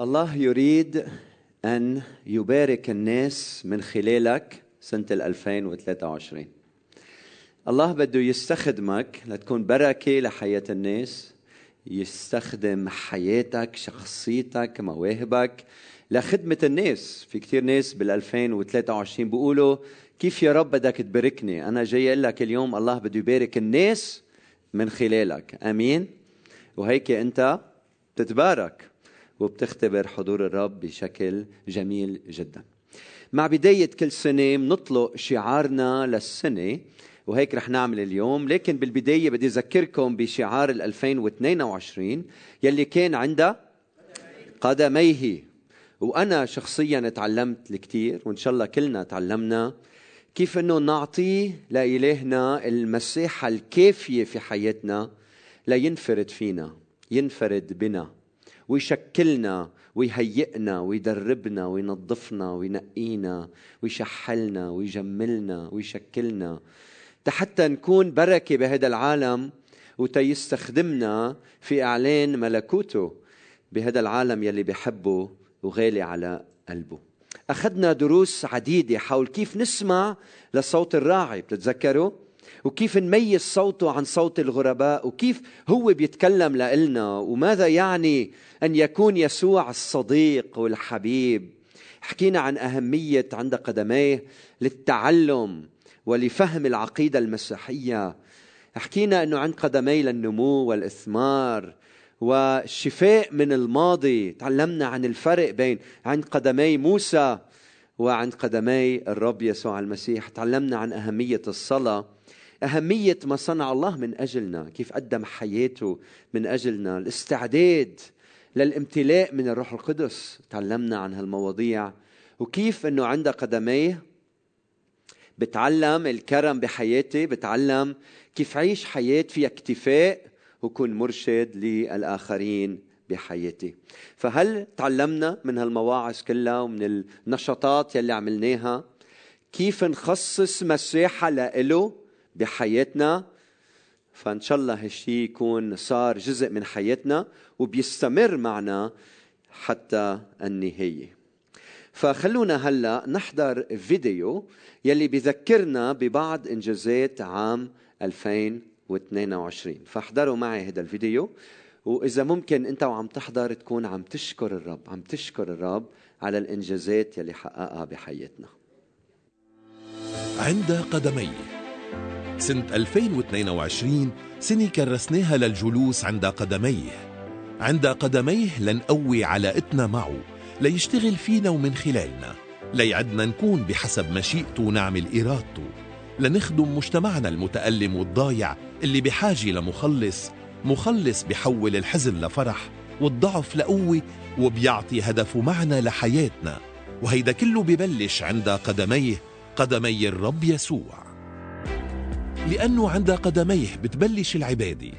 الله يريد أن يبارك الناس من خلالك سنة 2023 الله بده يستخدمك لتكون بركة لحياة الناس يستخدم حياتك شخصيتك مواهبك لخدمة الناس. في كتير ناس بال 2023 بيقولوا كيف يا رب بدك تباركني؟ أنا جاي أقول لك اليوم الله بده يبارك الناس من خلالك. أمين. وهيك أنت تتبارك. وبتختبر حضور الرب بشكل جميل جدا. مع بداية كل سنة بنطلق شعارنا للسنة وهيك رح نعمل اليوم. لكن بالبداية بدي أذكركم بشعار ال 2022 يلي كان عندها قدميه. وأنا شخصيا تعلمت الكثير وإن شاء الله كلنا تعلمنا كيف أنه نعطي لإلهنا المساحة الكافية في حياتنا لينفرد فينا ينفرد بنا. ويشكلنا ويهيئنا ويدربنا وينظفنا وينقينا ويشحلنا ويجملنا ويشكلنا. حتى نكون بركة بهذا العالم وتيستخدمنا في إعلان ملكوته بهذا العالم يلي بحبه وغالي على قلبه. أخذنا دروس عديدة حول كيف نسمع لصوت الراعي بتتذكروا؟ وكيف نميز صوته عن صوت الغرباء وكيف هو بيتكلم لنا وماذا يعني أن يكون يسوع الصديق والحبيب. حكينا عن أهمية عند قدميه للتعلم ولفهم العقيدة المسيحية. حكينا إنه عند قدميه للنمو والإثمار والشفاء من الماضي. تعلمنا عن الفرق بين عند قدمي موسى وعند قدمي الرب يسوع المسيح. تعلمنا عن أهمية الصلاة أهمية ما صنع الله من أجلنا كيف قدم حياته من أجلنا الاستعداد للامتلاء من الروح القدس. تعلمنا عن هالمواضيع. وكيف أنه عند قدميه بتعلم الكرم بحياتي بتعلم كيف عيش حياة فيها اكتفاء وكون مرشد للآخرين بحياتي. فهل تعلمنا من هالمواعظ كلها ومن النشاطات يلي عملناها؟ كيف نخصص مساحة لإله بحياتنا فإن شاء الله هالشيء يكون صار جزء من حياتنا وبيستمر معنا حتى النهاية. فخلونا هلا نحضر فيديو يلي بذكرنا ببعض إنجازات عام 2022 فاحضروا معي هذا الفيديو وإذا ممكن أنت وعم تحضر تكون عم تشكر الرب عم تشكر الرب على الإنجازات يلي حققها بحياتنا. عند قدميه. سنة 2022 سنة كرسناها للجلوس عند قدميه. عند قدميه لنقوي علاقتنا معه ليشتغل فينا ومن خلالنا. ليعدنا نكون بحسب مشيئته ونعمل إرادته. لنخدم مجتمعنا المتألم والضايع اللي بحاجة لمخلص مخلص بحول الحزن لفرح والضعف لقوة وبيعطي هدفه معنا لحياتنا. وهيدا كله ببلش عند قدميه قدمي الرب يسوع. لأنه عند قدميه بتبلش العبادة.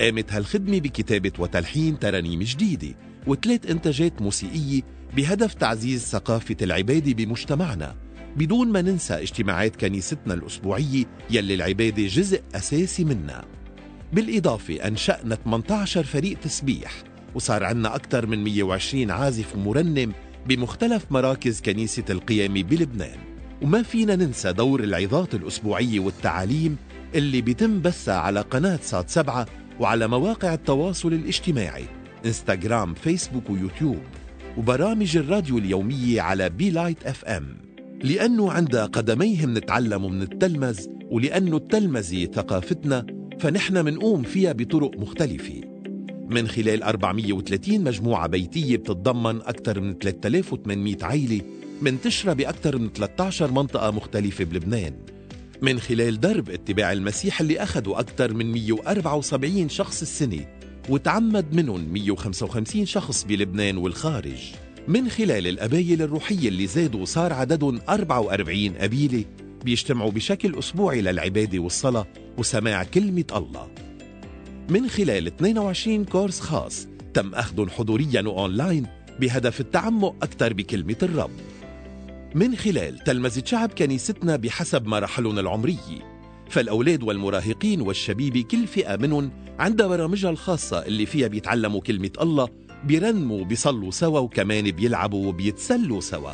قامت هالخدمة بكتابة وتلحين ترانيم جديدة وثلاث إنتاجات موسيقية بهدف تعزيز ثقافة العبادة بمجتمعنا. بدون ما ننسى اجتماعات كنيستنا الأسبوعية يلي العبادة جزء أساسي منها. بالإضافة أنشأنا 18 فريق تسبيح وصار عنا أكثر من 120 عازف ومرنم بمختلف مراكز كنيسة القيامة بلبنان. وما فينا ننسى دور العظات الأسبوعية والتعاليم اللي بيتم بثها على قناة سات سبعة وعلى مواقع التواصل الاجتماعي إنستغرام فيسبوك ويوتيوب وبرامج الراديو اليومية على Be Light FM. لأنه عند قدميه منتعلم ومنتلمذ ولأنه التلمذة ثقافتنا فنحن منقوم فيها بطرق مختلفة. من خلال 430 مجموعة بيتية بتتضمن أكثر من 3800 عيلة منتشرة بأكثر من 13 منطقة مختلفة بلبنان. من خلال درب اتباع المسيح اللي أخذوا أكثر من 174 شخص السنة وتعمد منهم 155 شخص بلبنان والخارج. من خلال الأبايل الروحية اللي زادوا صار عددهم 44 قبيلة بيجتمعوا بشكل أسبوعي للعبادة والصلاة وسماع كلمة الله. من خلال 22 كورس خاص تم أخذهم حضوريا وأونلاين بهدف التعمق أكثر بكلمة الرب. من خلال تلمذة شعب كنيستنا بحسب مراحلهم العمرية فالأولاد والمراهقين والشبيبة كل فئة منهم عندها برامجها الخاصة اللي فيها بيتعلموا كلمة الله بيرنموا وبيصلوا سوا وكمان بيلعبوا وبيتسلوا سوا.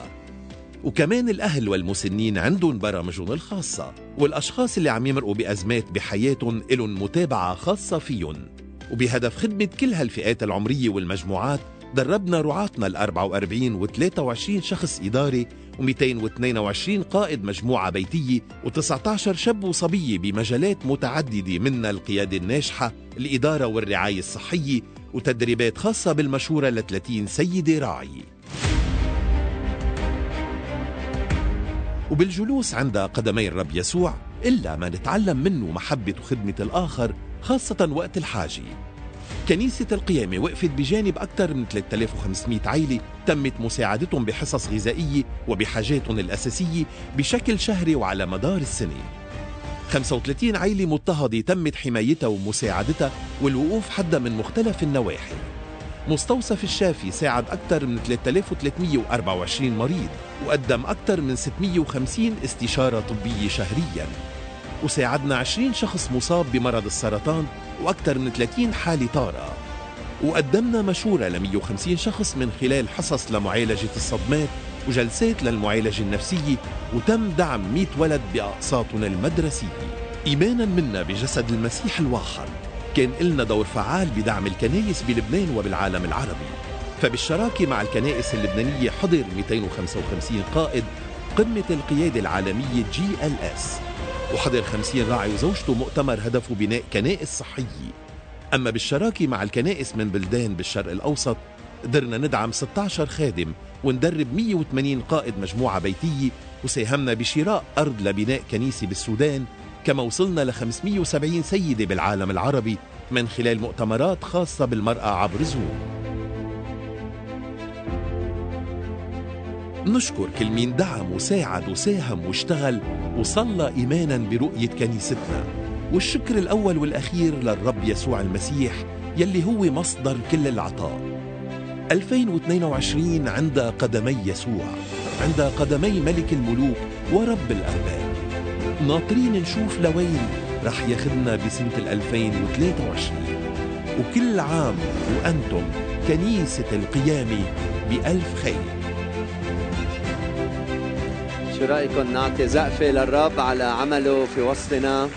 وكمان الأهل والمسنين عندهم برامجهم الخاصة والأشخاص اللي عم يمرقوا بأزمات بحياتهم إلهم متابعة خاصة فيهم. وبهدف خدمة كل هالفئات العمرية والمجموعات دربنا رعاتنا ال 44 و 23 شخص إداري و222 قائد مجموعة بيتية و19 شاب وصبية بمجالات متعددة منها القيادة الناجحة الإدارة والرعاية الصحية وتدريبات خاصة بالمشورة ل 30 سيدة راعي. وبالجلوس عند قدمي الرب يسوع إلا ما نتعلم منه محبة وخدمة الآخر خاصة وقت الحاجة. كنيسة القيامة وقفت بجانب أكثر من 3500 عائلة تمت مساعدتهم بحصص غذائية وبحاجاتهم الأساسية بشكل شهري وعلى مدار السنة 35 عائلة مضطهدة تمت حمايتها ومساعدتها والوقوف حدها من مختلف النواحي. مستوصف الشافي ساعد أكثر من 3324 مريض وقدم أكثر من 650 استشارة طبية شهرياً. وساعدنا 20 شخص مصاب بمرض السرطان وأكثر من 30 حالة طارئة. وقدمنا مشورة ل 150 شخص من خلال حصص لمعالجة الصدمات وجلسات للمعالجة النفسية وتم دعم 100 ولد بأقساطنا المدرسية إيمانا منا بجسد المسيح الواحد. كان لنا دور فعال بدعم الكنائس بلبنان وبالعالم العربي. فبالشراكة مع الكنائس اللبنانية حضر 255 قائد قمة القيادة العالمية جي إل إس. وحضر 50 راعي وزوجته مؤتمر هدفه بناء كنائس صحية. أما بالشراكة مع الكنائس من بلدان بالشرق الأوسط قدرنا ندعم 16 خادم وندرب 180 قائد مجموعة بيتية وساهمنا بشراء أرض لبناء كنيسة بالسودان كما وصلنا ل 570 سيدة بالعالم العربي من خلال مؤتمرات خاصة بالمرأة عبر زوم نشكر كل مين دعم وساعد وساهم واشتغل وصلى إيمانا برؤية كنيستنا. والشكر الأول والأخير للرب يسوع المسيح يلي هو مصدر كل العطاء. 2022 عند قدمي يسوع عند قدمي ملك الملوك ورب الأرباب. ناطرين نشوف لوين رح ياخدنا بسنة 2023 وكل عام وأنتم كنيسة القيامة بألف خير. شو رايكم نعطي زقفة للرب على عمله في وسطنا؟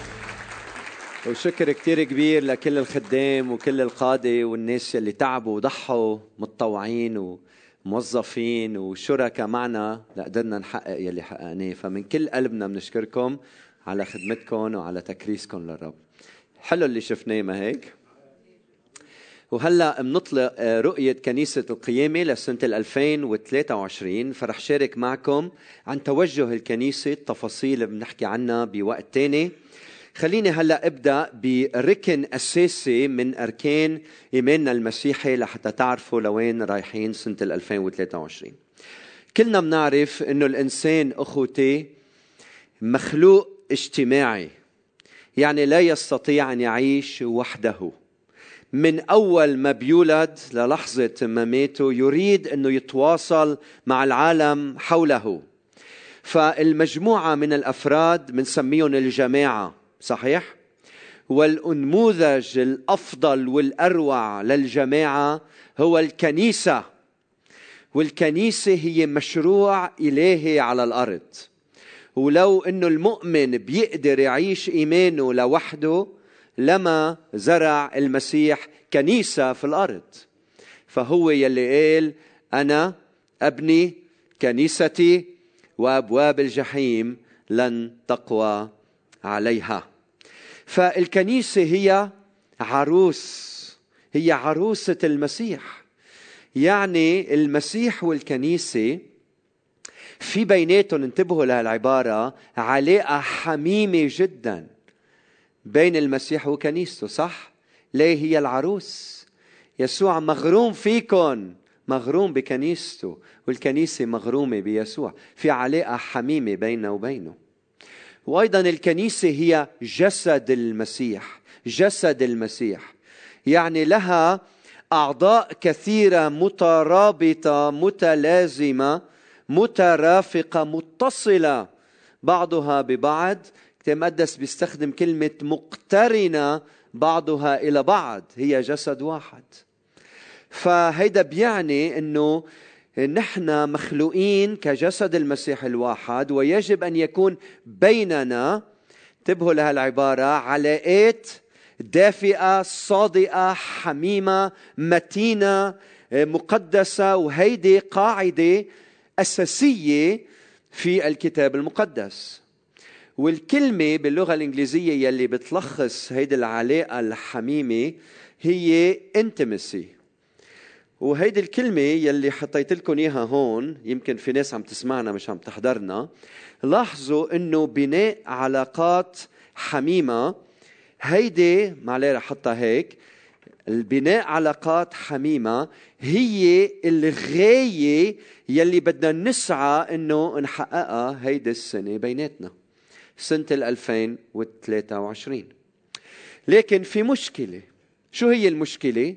وشكر كتير كبير لكل الخدام وكل القادة والناس اللي تعبوا وضحوا متطوعين وموظفين وشركاء معنا لقدرنا نحقق يلي حققناه. فمن كل قلبنا بنشكركم على خدمتكم وعلى تكريسكم للرب. حلو اللي شفناه ما هيك؟ وهلا بنطلق رؤية كنيسة القيامة لسنة 2023 فرح شارك معكم عن توجه الكنيسة التفاصيل بنحكي عنها بوقت تاني. خليني هلا أبدأ بركن أساسي من أركان ايماننا المسيحي لحتى تعرفوا لوين رايحين سنة 2023 كلنا بنعرف إنه الإنسان أخوتي مخلوق اجتماعي يعني لا يستطيع أن يعيش وحده. من أول ما بيولد للحظة ما ماته يريد إنه يتواصل مع العالم حوله. فالمجموعة من الأفراد بنسميهم الجماعة. صحيح؟ والنموذج الأفضل والأروع للجماعة هو الكنيسة. والكنيسة هي مشروع إلهي على الأرض. ولو إنه المؤمن بيقدر يعيش إيمانه لوحده لما زرع المسيح كنيسة في الأرض. فهو يلي قال أنا أبني كنيستي وأبواب الجحيم لن تقوى عليها. فالكنيسة هي عروس هي عروسة المسيح. يعني المسيح والكنيسة في بيناتهم انتبهوا لهالعبارة علاقة حميمة جدا بين المسيح وكنيسته صح؟ ليه هي العروس؟ يسوع مغروم فيكم مغروم بكنيسته والكنيسة مغرومة بيسوع. في علاقة حميمة بيننا وبينه. وأيضا الكنيسة هي جسد المسيح جسد المسيح. يعني لها أعضاء كثيرة مترابطة متلازمة مترافقة متصلة بعضها ببعض. الكتاب المقدس بيستخدم كلمة مقترنة بعضها إلى بعض هي جسد واحد. فهيدا بيعني إنه نحن مخلوقين كجسد المسيح الواحد ويجب أن يكون بيننا انتبهوا لهالعباره علاقات دافئة صادقه حميمة متينة مقدسة وهيدي قاعدة أساسية في الكتاب المقدس. والكلمة باللغة الإنجليزية يلي بتلخص هيدي العلاقة الحميمة هي intimacy. وهيدي الكلمة يلي حطيت لكم إياها هون يمكن في ناس عم تسمعنا مش عم تحضرنا. لاحظوا إنه بناء علاقات حميمة هيدي معلي رح أحطها هيك. البناء علاقات حميمة هي الغاية يلي بدنا نسعى إنه نحققها هيدي السنة بيناتنا سنة 2023 لكن في مشكلة. شو هي المشكلة؟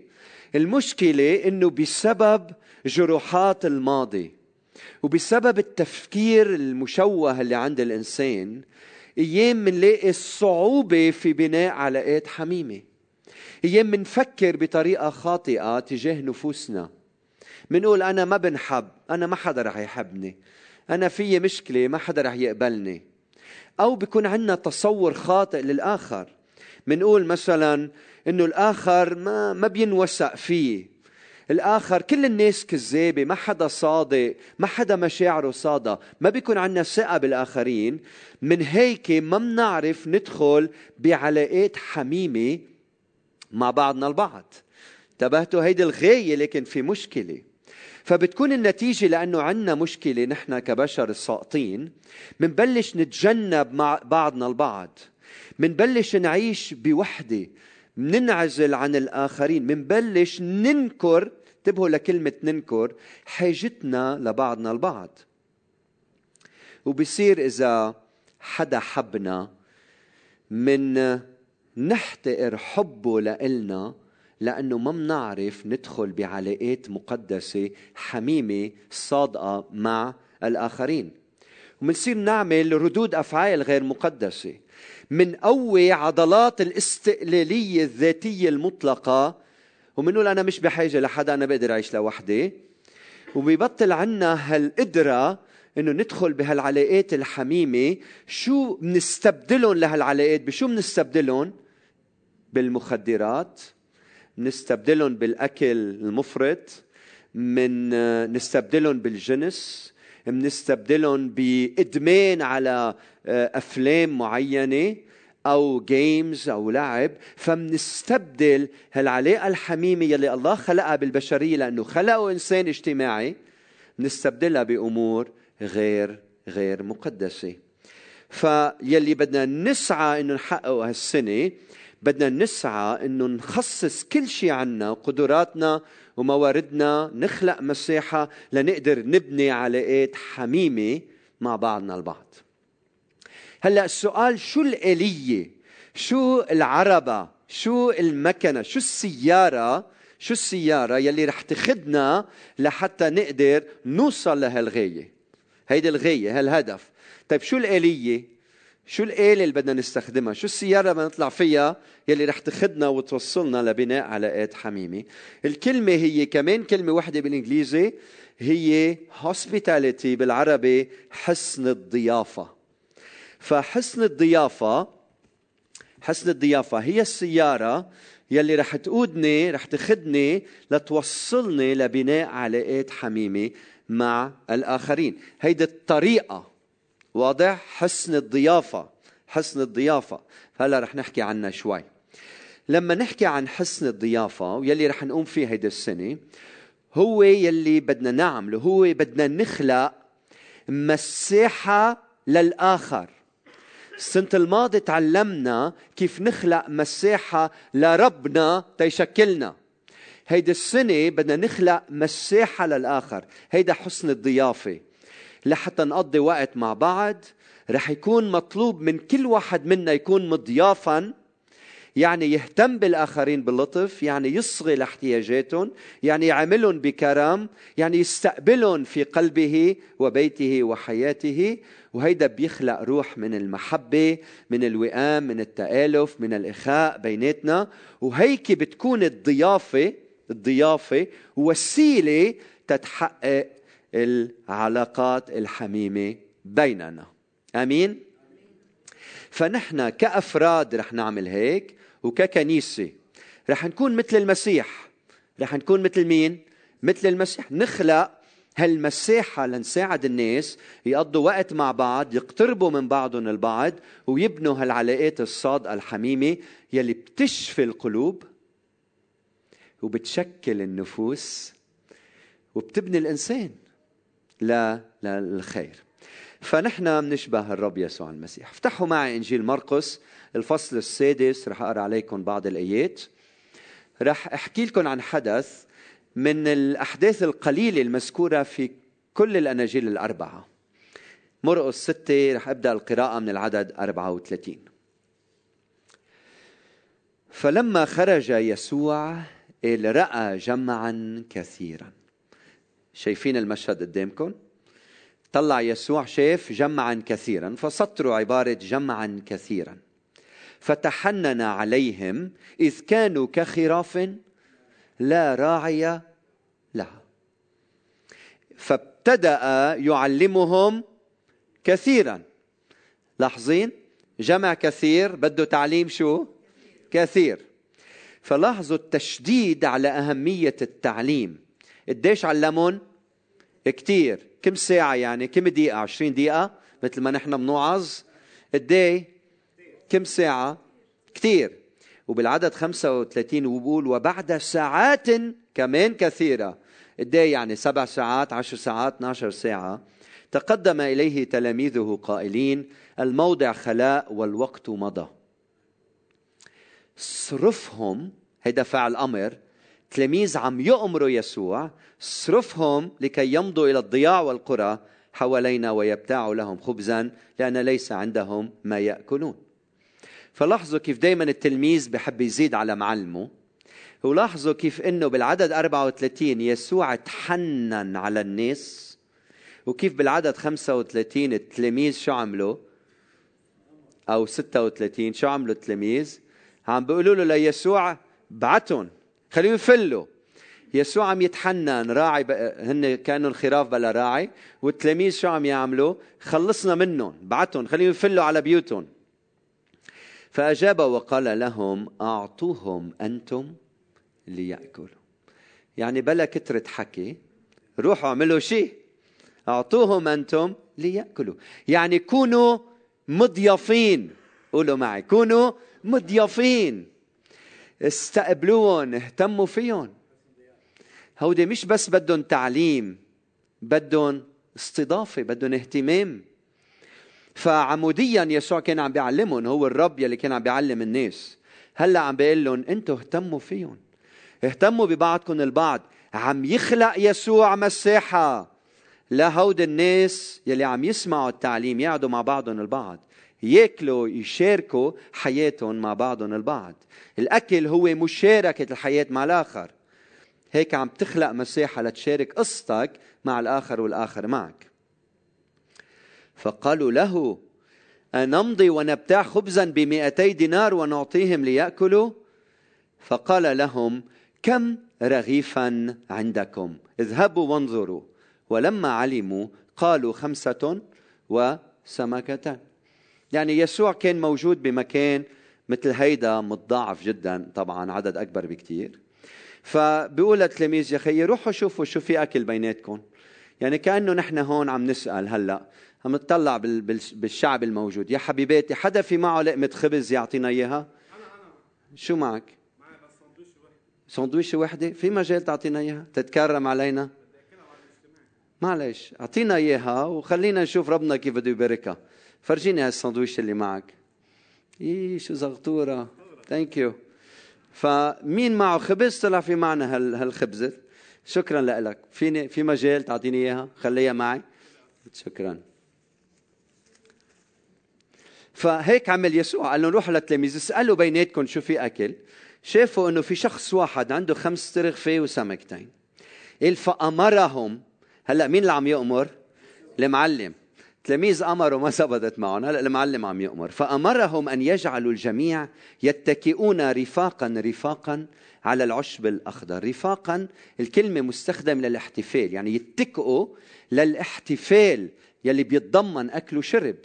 المشكلة إنه بسبب جروحات الماضي. وبسبب التفكير المشوه اللي عند الإنسان أيام منلاقي الصعوبة في بناء علاقات حميمة. أيام منفكر بطريقة خاطئة تجاه نفوسنا. منقول أنا ما بنحب أنا ما حدا رح يحبني. أنا في مشكلة ما حدا رح يقبلني. أو بيكون عندنا تصور خاطئ للآخر. منقول مثلا إنه الآخر ما ما بينوثق فيه. الآخر كل الناس كذابة ما حدا صادق ما حدا مشاعره صادقه ما بيكون عندنا ثقة بالآخرين. من هيك ما بنعرف ندخل بعلاقات حميمة مع بعضنا البعض. انتبهتوا؟ هيدي الغاية لكن في مشكلة. فبتكون النتيجة لأنه عندنا مشكلة نحن كبشر الساقطين. منبلش نتجنب مع بعضنا البعض. منبلش نعيش بوحدة مننعزل عن الآخرين منبلش ننكر انتبهوا لكلمة ننكر حاجتنا لبعضنا البعض. وبصير إذا حدا حبنا من نحتقر حبه لإلنا لأنه ما منعرف ندخل بعلاقات مقدسة حميمة صادقة مع الآخرين. ومنصير نعمل ردود أفعال غير مقدسة. من قوي عضلات الاستقلالية الذاتية المطلقة. ومنقول أنا مش بحاجة لحدا أنا بقدر أعيش لوحدي. وبيبطل عنا هالقدرة إنه ندخل بهالعلاقات الحميمة. شو بنستبدلهم لهالعلاقات؟ بشو بنستبدلهم؟ بالمخدرات. نستبدلهم بالأكل المفرط. من نستبدلهم بالجنس. بنستبدلهم بإدمان على آه، أفلام معينة أو جيمز أو لعب فمنستبدل هالعلاقة الحميمة يلي الله خلقها بالبشرية لأنه خلقه إنسان اجتماعي بنستبدلها بأمور غير غير مقدسة. فيلي بدنا نسعى إنه نحققه هالسنة بدنا نسعى إنه نخصص كل شيء عنا وقدراتنا ومواردنا نخلق مساحه لنقدر نبني علاقات حميمة مع بعضنا البعض. هلأ السؤال شو الآلية؟ شو العربة؟ شو المكنة؟ شو السيارة؟ شو السيارة يلي رح تخدنا لحتى نقدر نوصل لهالغاية؟ هيدي الغاية هالهدف. طيب شو الآلية؟ شو الآلة اللي بدنا نستخدمها؟ شو السيارة بدنا نطلع فيها يلي رح تخدنا وتوصلنا لبناء علاقات حميمة؟ الكلمة هي كمان كلمة واحدة بالإنجليزي هي hospitality بالعربي حسن الضيافة. فحسن الضيافة حسن الضيافة هي السيارة يلي رح تقودني رح تخدني لتوصلني لبناء علاقات حميمة مع الآخرين. هيدي الطريقة واضح؟ حسن الضيافة حسن الضيافة. هلا رح نحكي عنها شوي. لما نحكي عن حسن الضيافة ويلي رح نقوم فيه هيدي السنة هو يلي بدنا نعمله. هو بدنا نخلق مساحة للآخر. السنة الماضية تعلمنا كيف نخلق مساحة لربنا تيشكلنا. هيدي السنة بدنا نخلق مساحة للآخر. هيدا حسن الضيافة. لحتى نقضي وقت مع بعض. رح يكون مطلوب من كل واحد منا يكون مضيافا يعني يهتم بالآخرين باللطف يعني يصغي لاحتياجاتهم يعني يعاملهم بكرم يعني يستقبلهم في قلبه وبيته وحياته. وهيدا بيخلق روح من المحبة من الوئام من التآلف من الإخاء بيناتنا. وهيك بتكون الضيافة الضيافة وسيلة تتحقق العلاقات الحميمة بيننا. آمين؟ فنحن كأفراد رح نعمل هيك وككنيسة. رح نكون مثل المسيح. رح نكون مثل مين؟ مثل المسيح. نخلق هالمساحة لنساعد الناس يقضوا وقت مع بعض يقتربوا من بعضهم البعض ويبنوا هالعلاقات الصادقة الحميمة يلي بتشفي القلوب وبتشكل النفوس وبتبني الإنسان. للخير فنحن بنشبه الرب يسوع المسيح. افتحوا معي إنجيل مرقس الفصل السادس. رح أقرأ عليكم بعض الآيات. رح أحكي لكم عن حدث من الأحداث القليلة المذكورة في كل الأناجيل الأربعة. مرقس ستة رح أبدأ القراءة من العدد 34 فلما خرج يسوع رأى جمعا كثيرا. شايفين المشهد قدامكم. طلع يسوع شاف جمعا كثيرا فسطروا عبارة جمعا كثيرا. فتحنن عليهم إذ كانوا كخراف لا راعي لها. فابتدأ يعلمهم كثيرا. لاحظين؟ جمع كثير بده تعليم شو؟ كثير. فلاحظوا التشديد على أهمية التعليم. قديش علمون كتير. كم ساعة يعني؟ كم دقيقة؟ عشرين دقيقة؟ مثل ما نحن بنوعظ. قد إيه؟ كم ساعة؟ كتير. وبالعدد 35 وبقول وبعد ساعات كمان كثيرة. قد إيه يعني سبع ساعات عشر ساعات 12 ساعة. تقدم إليه تلاميذه قائلين الموضع خلاء والوقت مضى. صرفهم هيدا فعل أمر تلاميذ عم يؤمروا يسوع صرفهم لكي يمضوا إلى الضياع والقرى حوالينا ويبتاعوا لهم خبزا لأن ليس عندهم ما يأكلون. فلاحظوا كيف دايما التلميذ بحب يزيد على معلمه ولاحظوا كيف إنه بالعدد 34 يسوع تحنن على الناس وكيف بالعدد 35 التلاميذ شو عملوا؟ أو 36 شو عملوا التلاميذ عم بيقولوا له ليسوع بعتهم. خليهم يفلوا يسوع عم يتحنن راعي هن كانوا الخراف بلا راعي والتلاميذ شو عم يعملوا؟ خلصنا منهم بعتهم خليهم يفلوا على بيوتهم. فأجاب وقال لهم أعطوهم أنتم ليأكلوا. يعني بلا كترة حكي روحوا اعملوا شيء أعطوهم أنتم ليأكلوا. يعني كونوا مضيافين. قولوا معي كونوا مضيافين. استقبلوهم اهتموا فيهم. هودي مش بس بدهم تعليم بدهم استضافة بدهم اهتمام. فعموديا يسوع كان عم بيعلمهم هو الرب يلي كان عم بيعلم الناس. هلأ عم بيقول لهم أنتم اهتموا فيهم. اهتموا ببعضكم البعض. عم يخلق يسوع مساحه لهود الناس يلي عم يسمعوا التعليم يقعدوا مع بعضهم البعض. ياكلوا يشاركوا حياتهم مع بعضهم البعض. الأكل هو مشاركة الحياة مع الآخر. هيك عم تخلق مساحة لتشارك قصتك مع الآخر والآخر معك. فقالوا له أنمضي ونبتاع خبزا بمئتي دينار ونعطيهم ليأكلوا؟ فقال لهم كم رغيفا عندكم؟ اذهبوا وانظروا. ولما علموا قالوا خمسة وسمكة يعني يسوع كان موجود بمكان مثل هيدا متضاعف جدا طبعا عدد أكبر بكتير. فبيقول للتلاميذ يا خيي روحوا شوفوا شو في أكل بيناتكم. يعني كأنه نحن هون عم نسأل هلأ عم نطلع بالشعب الموجود. يا حبيباتي حدا في معه لقمة خبز يعطينا إياها. شو معك؟ سندويشة وحدة في مجال تعطينا إياها؟ تتكرم علينا؟ معلش أعطينا إياها وخلينا نشوف ربنا كيف بده يباركها. فرجيني هالسندويشة اللي معك. إيه شو زغطورة. ثانك يو فمين معه خبز؟ طلع في معنا هالخبزة شكرا لك. فيني في مجال تعطيني إياها؟ خليها معي. شكرا. فهيك عمل يسوع. قال لهم روحوا للتلاميذ اسألوا بيناتكم شو في أكل. شافوا إنه في شخص واحد عنده خمس ترغفه وسمكتين. قال فأمرهم. هلأ مين اللي عم يأمر؟ المعلم. تلاميذ امروا ما زبطت معهم هلا المعلم عم يؤمر. فأمرهم أن يجعلوا الجميع يتكئون رفاقا رفاقا على العشب الأخضر. رفاقا الكلمة مستخدمه للاحتفال يعني يتكئوا للاحتفال يلي بيتضمن أكل وشرب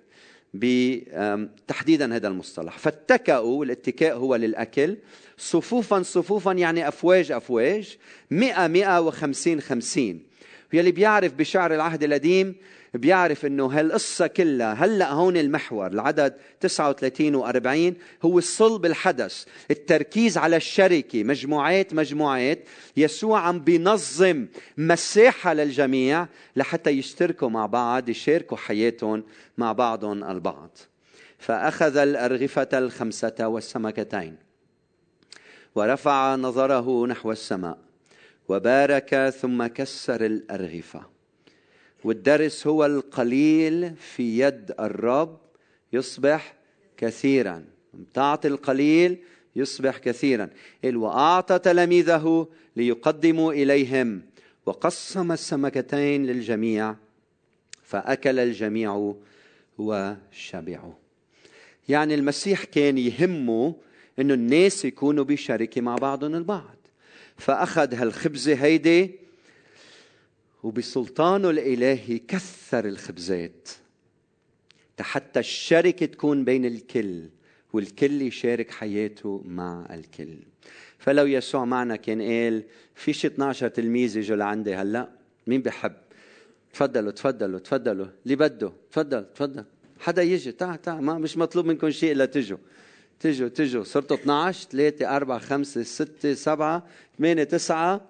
تحديدا هذا المصطلح. فاتكأوا الاتكاء هو للأكل. صفوفا صفوفا يعني أفواج أفواج. مئة مئة وخمسين خمسين. يلي بيعرف بشعر العهد القديم بيعرف إنه هالقصة كلها هلأ هون المحور العدد 39 و40 هو الصلب الحدث التركيز على الشركة. مجموعات مجموعات يسوع عم بينظم مساحة للجميع لحتى يشتركوا مع بعض يشاركوا حياتهم مع بعضهم البعض. فأخذ الأرغفة الخمسة والسمكتين ورفع نظره نحو السماء. وبارك ثم كسر الأرغفة. والدرس هو القليل في يد الرب يصبح كثيرا. تعطي القليل يصبح كثيرا. وأعطى تلاميذه ليقدموا إليهم. وقسم السمكتين للجميع فأكل الجميع وشبعوا. يعني المسيح كان يهمه إنه الناس يكونوا بشركة مع بعضهم البعض. فأخذ هالخبزه هيدي وبسلطانه الإلهي كثر الخبزات حتى الشركة تكون بين الكل والكل يشارك حياته مع الكل. فلو يسوع معنا كان قال في شي 12 تلميذ يجوا لعندي هلأ مين بحب؟ تفضلوا تفضلوا تفضلوا اللي بده تفضل تفضل حدا يجي تعال تعال ما مش مطلوب منكم شيء إلا تجوا. تجوا تجوا صرتوا 12 3 4 5 6 7 8 9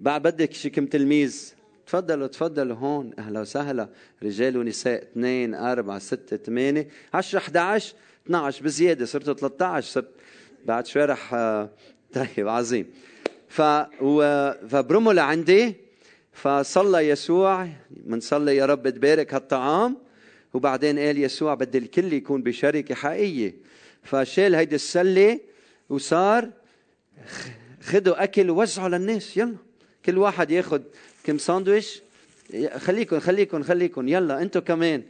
بعد بدك شي كم تلميذ؟ تفضلوا تفضلوا. هون أهلا وسهلا. رجال ونساء اثنين أربعة ستة ثمانية. 10 11 12 بزيادة صرتوا 13 صرت بعد شوي رح آه، طيب عظيم. ف فبرموا لعندي. فصلى يسوع. منصلي يا رب تبارك هالطعام. وبعدين قال يسوع بدي الكل يكون بشركة حقيقية. فشال هيدي السلة وصار خذوا أكل ووزعوا للناس يلا. كل واحد ياخذ كم ساندويش. خليكم خليكم خليكم يلا أنتم كمان.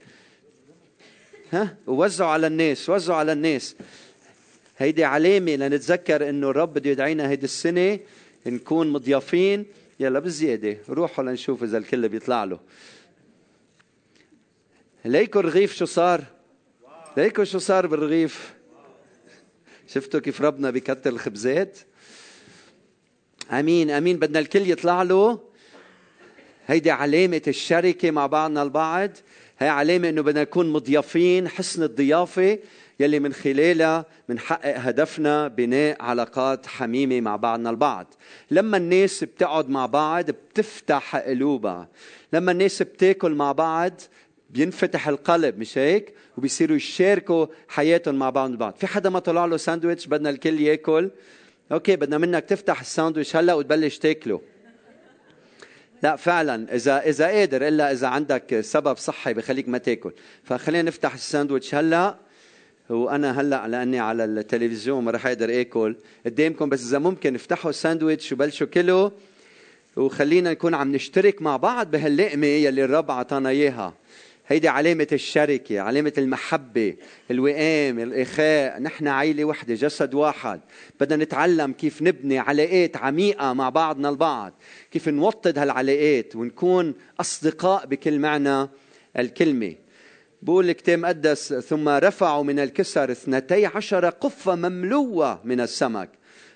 ها؟ ووزعوا على الناس وزعوا على الناس. هيدي علامة لنتذكر إنه الرب بده يدعينا هيدي السنة نكون مضيافين يلا بزيادة روحوا لنشوف إذا الكل بيطلع له. ليكوا الرغيف شو صار؟ ليكوا شو صار بالرغيف؟ شفتوا كيف ربنا بكتر الخبزات؟ آمين آمين. بدنا الكل يطلع له. هيدي علامة الشركة مع بعضنا البعض. هي علامة إنه بدنا نكون مضيافين حسن الضيافة يلي من خلالها بنحقق هدفنا بناء علاقات حميمة مع بعضنا البعض. لما الناس بتقعد مع بعض بتفتح قلوبها. لما الناس بتاكل مع بعض بينفتح القلب مش هيك؟ وبيصيروا يشاركوا حياتهم مع بعض البعض في حدا ما طلع له ساندويتش؟ بدنا الكل ياكل. Okay بدنا منك تفتح الساندويتش هلأ وتبلش تاكله. لا فعلا إذا إذا قادر إلا إذا عندك سبب صحي بخليك ما تاكل. فخلينا نفتح الساندويتش هلأ. وأنا هلأ لأني على التلفزيون ما رح أقدر آكل. قدامكم بس إذا ممكن افتحوا الساندويتش وبلشوا كله وخلينا نكون عم نشترك مع بعض بهاللقمة يلي الرب أعطانا إياها. هيدي علامة الشركة علامة المحبة الوئام الإخاء. نحن عيلة وحدة جسد واحد. بدنا نتعلم كيف نبني علاقات عميقة مع بعضنا البعض. كيف نوطد هالعلاقات ونكون أصدقاء بكل معنى الكلمة. بقول الكتاب مقدس ثم رفعوا من الكسر اثنتي عشر قفة مملوة من السمك.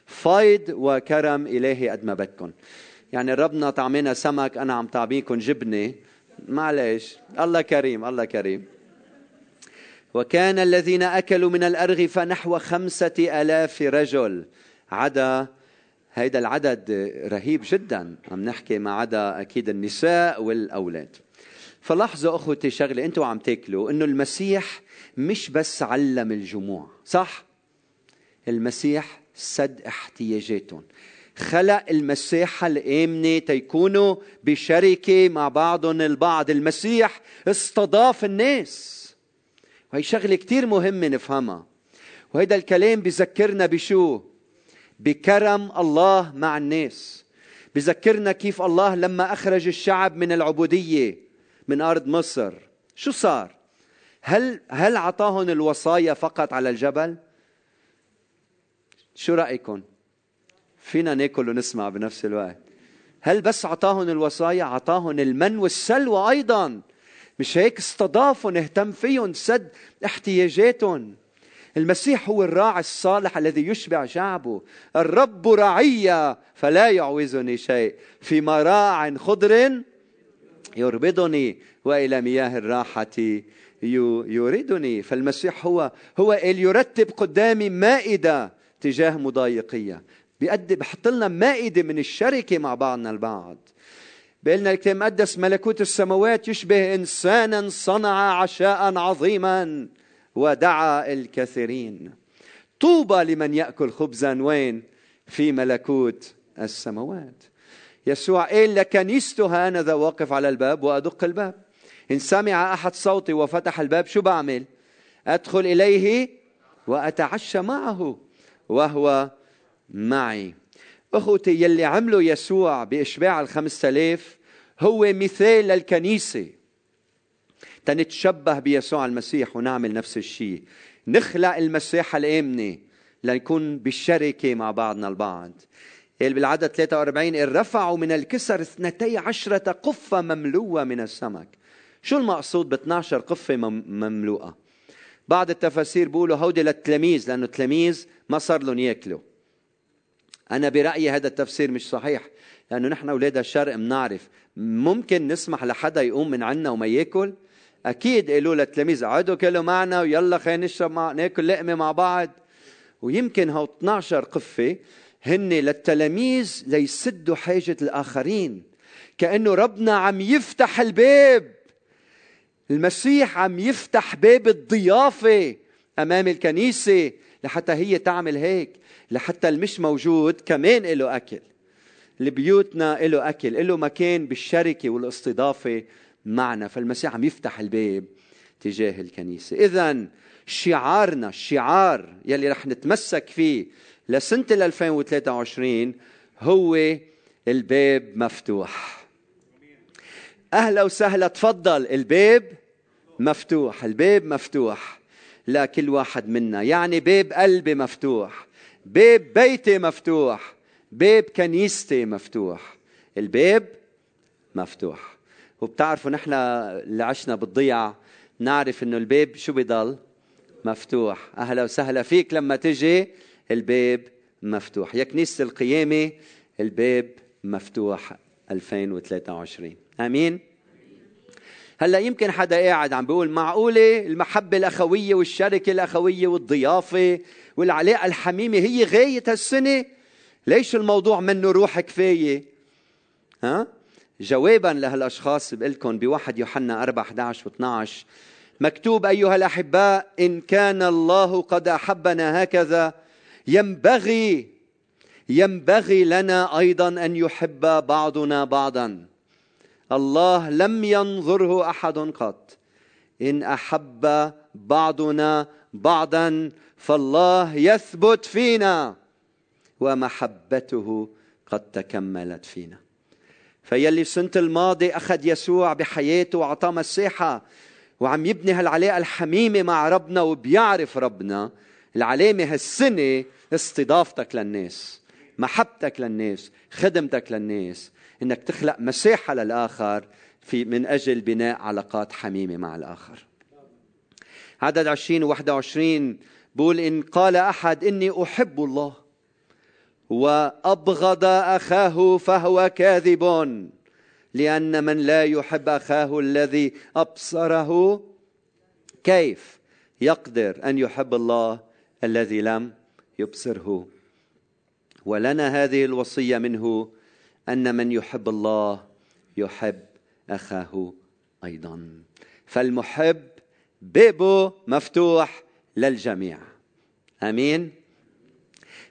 فايض وكرم إلهي قد ما بدكم يعني ربنا طعمنا سمك أنا عم طعميكم جبنة. معلش الله كريم الله كريم. وكان الذين أكلوا من الأرغفة نحو خمسة ألاف رجل. عدا هيدا العدد رهيب جدا. عم نحكي ما عدا أكيد النساء والأولاد. فلاحظوا أخوتي شغلة أنتوا عم تاكلوا أنه المسيح مش بس علم الجموع صح؟ المسيح سد احتياجاتهم. خلق المساحة الآمنة تيكونوا بشركة مع بعضهم البعض. المسيح استضاف الناس. وهي شغلة كتير مهمة نفهمها. وهذا الكلام بذكرنا بشو؟ بكرم الله مع الناس. بذكرنا كيف الله لما أخرج الشعب من العبودية من أرض مصر شو صار؟ هل هل اعطاهم الوصايا فقط على الجبل؟ شو رأيكم؟ فينا ناكل ونسمع بنفس الوقت. هل بس اعطاهم الوصايا؟ اعطاهم المن والسلوى أيضا. مش هيك؟ استضافهم اهتم فيهم سد احتياجاتهم المسيح هو الراعي الصالح الذي يشبع شعبه. الرب راعي فلا يعوزني شيء. في مراع خضر يربضني وإلى مياه الراحة يريدني فالمسيح هو هو اللي يرتب قدامي مائدة تجاه مضايقية. بيقدم بحط لنا مائدة من الشركة مع بعضنا البعض. بيقول الكتاب المقدس ملكوت السماوات يشبه إنسانا صنع عشاء عظيما ودعا الكثيرين. طوبى لمن يأكل خبزا وين؟ في ملكوت السماوات. يسوع قال لكنيسته هانذا واقف على الباب وأدق الباب. إن سمع أحد صوتي وفتح الباب شو بعمل؟ أدخل إليه وأتعشى معه وهو معي. أخوتي يلي عمله يسوع بإشباع الخمسة آلاف هو مثال للكنيسه تنتشبه بيسوع المسيح ونعمل نفس الشيء. نخلق المساحة الآمنة لنكون بالشركة مع بعضنا البعض. قال بالعدد 43 إن رفعوا من الكسر اثنتي عشرة قفة مملوءة من السمك. شو المقصود ب 12 قفة مملوءة؟ بعض التفاسير بيقولوا هودي للتلاميذ لأنه التلاميذ ما صار لهم ياكلوا. أنا برأيي هذا التفسير مش صحيح لأنه نحن أولاد الشرق بنعرف. ممكن نسمح لحدا يقوم من عنا وما ياكل؟ أكيد قالوا للتلاميذ اقعدوا كلوا معنا ويلا خلينا نشرب مع ناكل لقمة مع بعض. ويمكن هو 12 قفة هن للتلاميذ ليسدوا حاجة الآخرين. كأنه ربنا عم يفتح الباب. المسيح عم يفتح باب الضيافة أمام الكنيسة لحتى هي تعمل هيك. لحتى المش موجود كمان له أكل. لبيوتنا له أكل له مكان بالشركة والاستضافة معنا. فالمسيح عم يفتح الباب تجاه الكنيسة. إذا شعارنا الشعار يلي رح نتمسك فيه لسنة 2023 هو الباب مفتوح. أهلا وسهلا تفضل الباب مفتوح الباب مفتوح. لكل واحد منا يعني باب قلبي مفتوح. باب بيتي مفتوح باب كنيستي مفتوح. الباب مفتوح. وبتعرفوا نحن اللي عشنا بالضيعة نعرف إنه الباب شو بضل؟ مفتوح. أهلا وسهلا فيك لما تجي الباب مفتوح. يا كنيسة القيامة الباب مفتوح 2023 آمين؟ هلا يمكن حدا قاعد عم بيقول معقولة المحبة الأخوية والشركة الأخوية والضيافة والعلاقة الحميمة هي غاية هالسنه ليش الموضوع منه روح كفاية؟ ها؟ جوابا لهالأشخاص بقول لكم بواحد يوحنا 4 11 و12 مكتوب أيها الأحباء إن كان الله قد أحبنا هكذا. ينبغي ينبغي لنا أيضا أن يحب بعضنا بعضا. الله لم ينظره أحد قط. إن أحب بعضنا بعضا فالله يثبت فينا ومحبته قد تكملت فينا. فيلي السنة الماضي أخذ يسوع بحياته وأعطاه مساحة وعم يبني هالعلاقة الحميمة مع ربنا وبيعرف ربنا. العلامة هالسنة استضافتك للناس محبتك للناس خدمتك للناس. إنك تخلق مساحة للآخر في من أجل بناء علاقات حميمة مع الآخر. عدد عشرين و 21 بقول إن قال أحد إني أحب الله وأبغض أخاه فهو كاذب لأن من لا يحب أخاه الذي أبصره كيف يقدر أن يحب الله الذي لم يبصره ولنا هذه الوصية منه أن من يحب الله يحب أخاه أيضا فالمحب بابه مفتوح للجميع. آمين.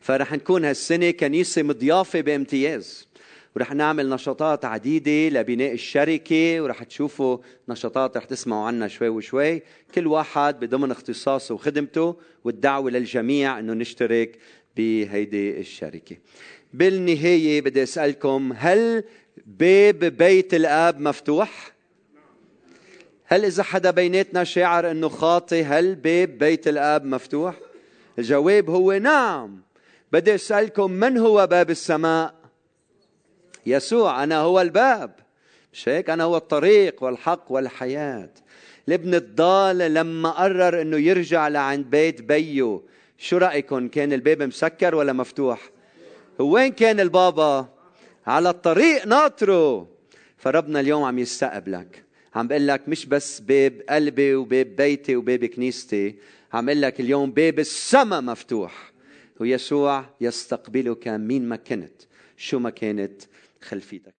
فرح نكون هالسنة كنيسة مضيافة بامتياز. ورح نعمل نشاطات عديدة لبناء الشركة ورح تشوفوا نشاطات رح تسمعوا عنها شوي وشوي. كل واحد بضمن اختصاصه وخدمته والدعوة للجميع إنه نشترك بهيدي الشركة. بالنهاية بدي أسألكم هل باب بيت الآب مفتوح؟ هل إذا حدا بيناتنا شاعر أنه خاطي هل باب بيت الآب مفتوح؟ الجواب هو نعم. بدي أسألكم من هو باب السماء؟ يسوع أنا هو الباب. مش هيك؟ أنا هو الطريق والحق والحياة. الابن الضال لما قرر أنه يرجع لعند بيت بيه شو رأيكم كان الباب مسكر ولا مفتوح؟ وين كان البابا؟ على الطريق ناطره. فربنا اليوم عم يستقبلك. عم بقول لك مش بس باب قلبي وباب بيتي وباب كنيستي. عم بقول لك اليوم باب السماء مفتوح. ويسوع يستقبلك مين ما كنت شو ما كانت خلفيتك.